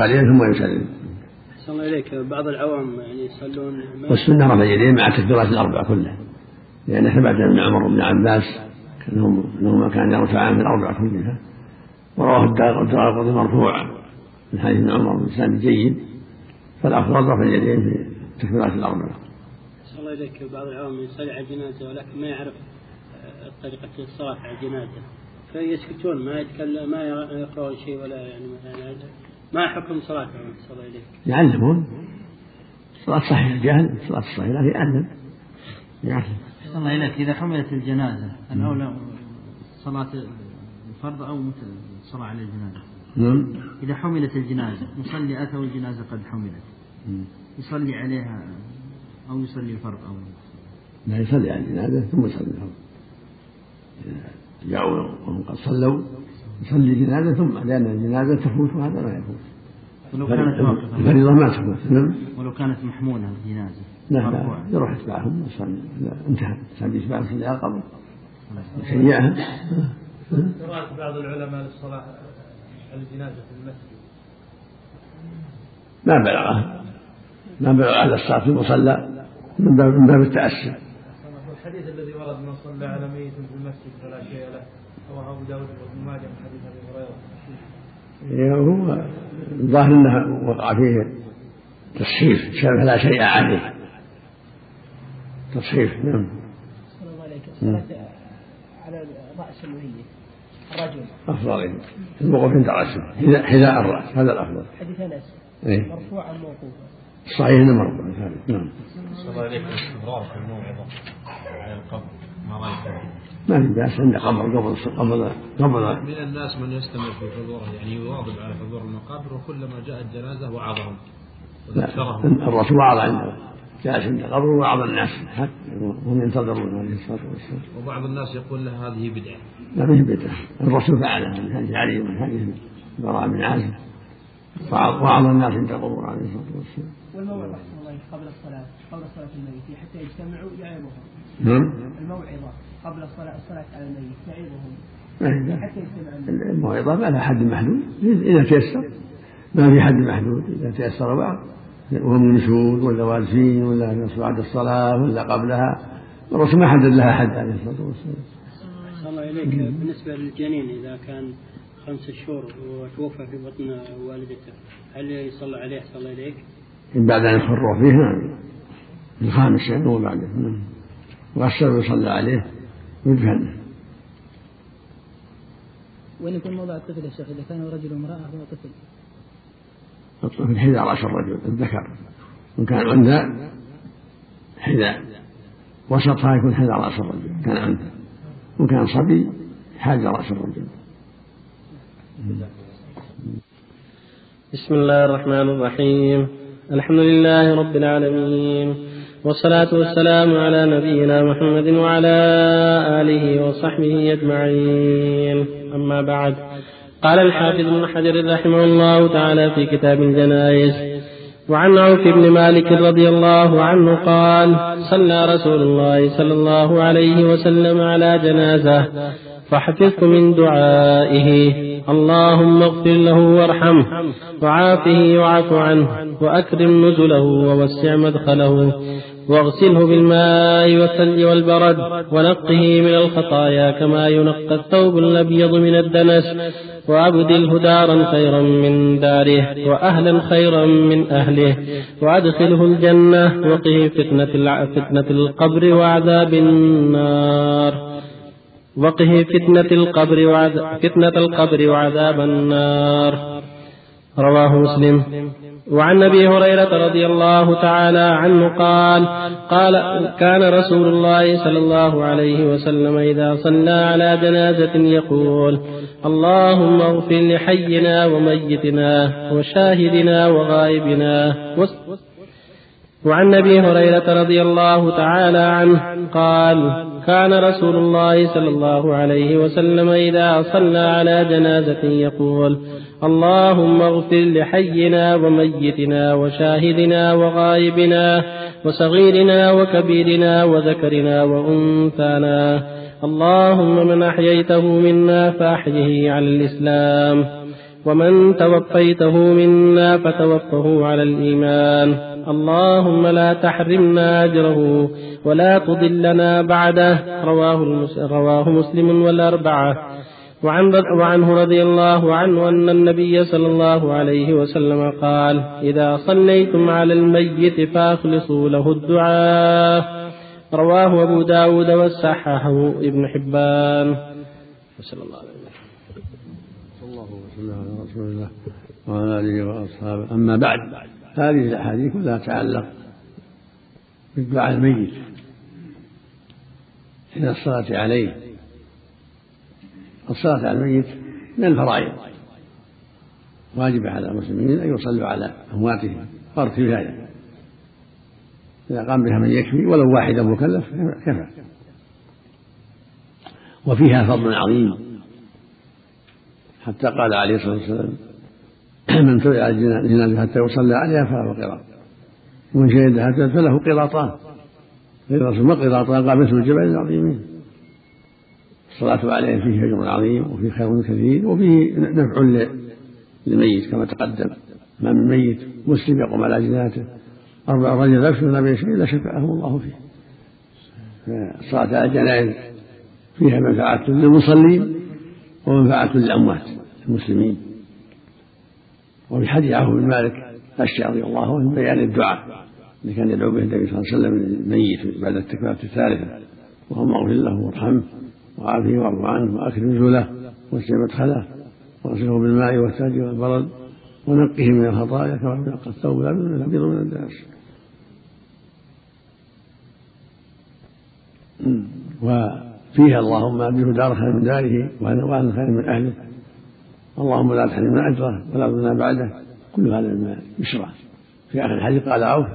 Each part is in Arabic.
عليه ثم يسلم. أحسن الله إليك. بعض العوام يعني يصلون والسنة رفع اليدين مع التكبيرات الأربع كلها. لأن ثبت أن عمر بن عباس أنهما كان يرفعان في الأربع كلها. ورواه الدار مرفوعا من حديث ابن عمر بن جيد. فالأفضل رفع اليدين في التكبيرات الأربع. أحسن الله إليك. بعض العوام يصلي على الجنازة ولكن ما يعرف طريقة الصلاة على الجنازة فيسكتون ما يتكلم ما يقرأون شيء ولا يعني مثلا. ما حكم صلاتهم صلى الله إليك يعلمون. صلاة صحيحة جهل صلاة الصحيحة لكن يعلم. يعلم. الله إليك إذا حملت الجنازة الأولى صلاة الفرض أو الصلاة على الجنازة؟ نعم. إذا حملت الجنازة مصلي أتى والجنازة قد حملت. يصلي عليها أو يصلي الفرض أو لا يصلي على الجنازة ثم يصلي الفرض. جاءوا وهم قد صلوا يصلي الجنازة ثم لأن الجنازة تفوت وهذا ما يفوت. ولو كانت واقفة. الفريضة ما تفوت. نعم. ولو كانت محمولة الجنازة. لا لا يروح يتبعهم انتهى سبي يتبعهم في القبر شيعها قراءة بعض العلماء للصلاة على الجنازة في المسجد. ما بلغه ما بلغ على الصلاة في المصلى. من باب من باب التأسي. الحديث الذي ورد من صلى على ميت في المسجد فلا شيء له. رواه أبو داود وابن ماجه من حديث أبي هريرة. إيه، هو الظاهر أنه وقع فيه تصحيف فلا شيء عليه. تصحيف نعم. الله عليك الصلاة على رأس الميت الرجل. أفضل. الوقوف عند رأسه حذاء الرأس هذا الأفضل. حديث أنس. إيه؟ مرفوعا موقوفا. صحيح انه مرفوع نعم. الله عليك الاستمرار في الموعظة على القبر ما رأيك؟ ما في بأس عند قبر قبل قبل قبل من الناس من يستمر في حضوره يعني يواظب على حضور المقابر وكلما جاءت جنازة وعظهم وذكرهم. الرسول وعظ عنده جالس عند قبر وعظ الناس وهم ينتظرون عليه الصلاة والسلام. وبعض الناس يقول له هذه بدعة. لا مش بدعة. الرسول فعلها من حديث علي ومن حديث براء بن عازم وعظ الناس عند القبور عليه الصلاة والسلام. والموعظة الله قبل الصلاة قبل صلاة الميت حتى يجتمعوا يعظهم. نعم. الموعظة قبل الصلاة الصلاة على الميت يعظهم. ما حتى يجتمع الموعظة ما لها حد محدود. إذا تيسر. ما في حد محدود. إذا تيسر بعض. وهم يمشون ولا والفين ولا بعد الصلاة ولا قبلها. الرسول ما حدد لها حد عليه الصلاة والسلام. الله إليك. بالنسبة للجنين إذا كان خمس شهور وتوفى في بطن والدته. هل يصلى عليه؟ صلى إليك؟ بعد أن يخر فيه نعم الخامس يعني هو بعده. نعم والسبب يصلى عليه ويدفن وين يكون موضع الطفل يا شيخ إذا كان رجل وامرأة هو طفل. الطفل حذاء رأس الرجل الذكر. وإن كان أنثى حذاء وسطها يكون حذاء رأس الرجل كان أنثى وإن كان صبي حاج رأس الرجل بسم الله الرحمن الرحيم. الحمد لله رب العالمين. والصلاة والسلام على نبينا محمد وعلى آله وصحبه أجمعين. أما بعد قال الحافظ ابن حجر رحمه الله تعالى في كتاب الجنائز وعن عوف بن مالك رضي الله عنه قال صلى رسول الله صلى الله عليه وسلم على جنازة فحفظت من دعائه. اللهم اغفر له وارحمه وعافه واعف عنه. وأكرم نزله ووسع مدخله. واغسله بالماء والثلج والبرد. ونقه من الخطايا كما ينقى الثوب الأبيض من الدنس. وأبدله دارا خيرا من داره. وأهلا خيرا من أهله. وأدخله الجنة. وقه فتنة القبر وعذاب النار. وقه فتنة القبر وعذاب فتنة القبر وعذاب النار. رواه مسلم. وعن أبي هريرة رضي الله تعالى عنه قال قال كان رسول الله صلى الله عليه وسلم إذا صلى على جنازة يقول اللهم اغفر لحينا وميتنا وشاهدنا وغائبنا. وعن أبي هريرة رضي الله تعالى عنه قال كان رسول الله صلى الله عليه وسلم إذا صلى على جنازة يقول اللهم اغفر لحينا وميتنا وشاهدنا وغائبنا وصغيرنا وكبيرنا وذكرنا وأنثانا. اللهم من أحييته منا فأحيه على الإسلام. ومن توفيته منا فتوفه على الإيمان. اللهم لا تحرمنا أجره ولا تضلنا بعده. رواه. رواه مسلم والأربعة. وعن وعنه رضي الله عنه أن النبي صلى الله عليه وسلم قال إذا صليتم على الميت فأخلصوا له الدعاء. رواه أبو داود وصححه ابن حبان. وصلى الله عليه وسلم. الله وسلم على رسول الله وعلى آله وأصحابه. أما بعد هذه الأحاديث كلها تتعلق بالدعاء الميت حين الصلاة عليه. الصلاة على الميت من الفرائض. واجبة على المسلمين أن يصلوا على أمواتهم فرض كفاية إذا قام بها من يكفي ولو واحدا مكلف كفى. وفيها فضل عظيم. حتى قال عليه الصلاة والسلام من تبع الجنازة حتى يصلى عليها فله قراط. ومن شهدها فله قراطان. قراط ما قراطان قال مثل الجبل العظيمين الصلاة عليه فيه أجر عظيم وفيه خير كثير وفيه نفع للميت كما تقدم. ما من ميت مسلم يقوم على جنازته. أربع رجل لا يشركون به شيء إلا شفعهم الله فيه. الصلاة على الجنائز فيها منفعة للمصلين ومنفعة للأموات المسلمين. وفي حديث عوف بن مالك أشياء رضي الله عنه بيان الدعاء اللي كان يدعو به النبي صلى الله عليه وسلم للميت بعد التكبيرة الثالثة اللهم اغفر له وارحمه وعافيه واعف عنه واكرم نزله واسع مدخله واغسله بالماء والثلج والبرد ونقه من الخطايا كما ينقى الثوب الأبيض من الدنس وفيها اللهم ابده دار خير من داره واهل خير من أهله. اللهم لا تحرمنا اجره ولا تضلنا بعده. كل هذا مما يشرع. في آخر الحديث قال عوف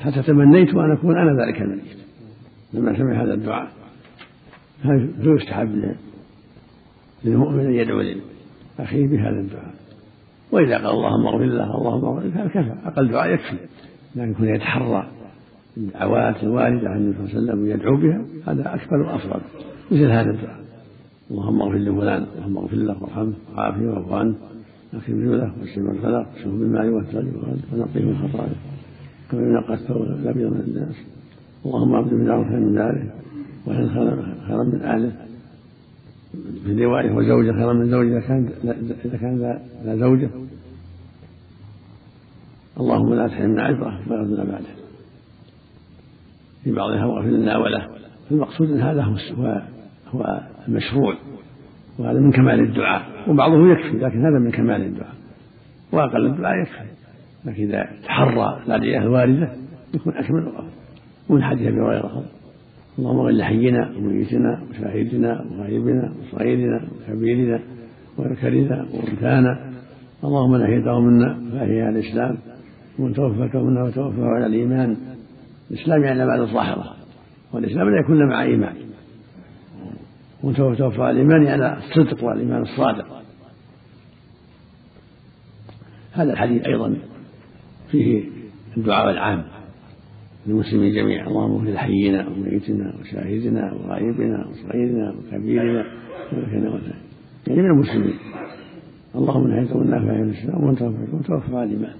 حتى تمنيت أن أكون أنا ذلك الميت. لما سمع هذا الدعاء. فيستحب للمؤمن أن يدعو لاخيه بهذا الدعاء؟ وإذا قال اللهم اغفر له اللهم اغفر له كفى أقل دعاء يكفي. لكن يكون يتحرى الدعوات الواردة عن النبي صلى الله عليه وسلم ويدعو بها هذا أكبر وأفضل. مثل هذا الدعاء. اللهم اغفر لفلان اللهم اغفر له وارحمه وعافيه واعف عنه. اكرم له واسلم الخلق واشرب بالماء والثلج ونقيه من الخطايا. كما ينقى الثوب الابيض من الناس اللهم ابد من داره من داره وإن خيرا من أهله. في رواية وزوجة خيرا من زوجة إذا كان إذا كان لا زوجة. اللهم لا تحرمنا عبرة ولا بعده. في بعضها واغفر لنا وله. المقصود إن هذا هو هو المشروع وهذا من كمال الدعاء وبعضه يكفي لكن هذا من كمال الدعاء وأقل الدعاء يكفي لكن إذا تحرى الأدعية الواردة يكون أكمل وأفضل ومن حديث ابي هريره اللهم اغفر لحينا وميتنا وشاهدنا وغائبنا وصغيرنا وكبيرنا وذكرنا وأنثانا. اللهم من احييته منا فاحيا على الإسلام. ومن توفته منا وتوفاه على الإيمان. الإسلام يعني بعد الظاهرة والإسلام لا يكون مع إيمان وتوفى الإيمان يعني الصدق والإيمان الصادق. هذا الحديث أيضا فيه الدعاء العام للمسلمين جميعا. اللهم اغفر لحينا وميتنا وشاهدنا وغائبنا وصغيرنا وكبيرنا يعني من المسلمين. اللهم نهيت والنافع في الإسلام وأنت وتوفى على الإيمان.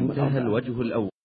انتهى الوجه الأول.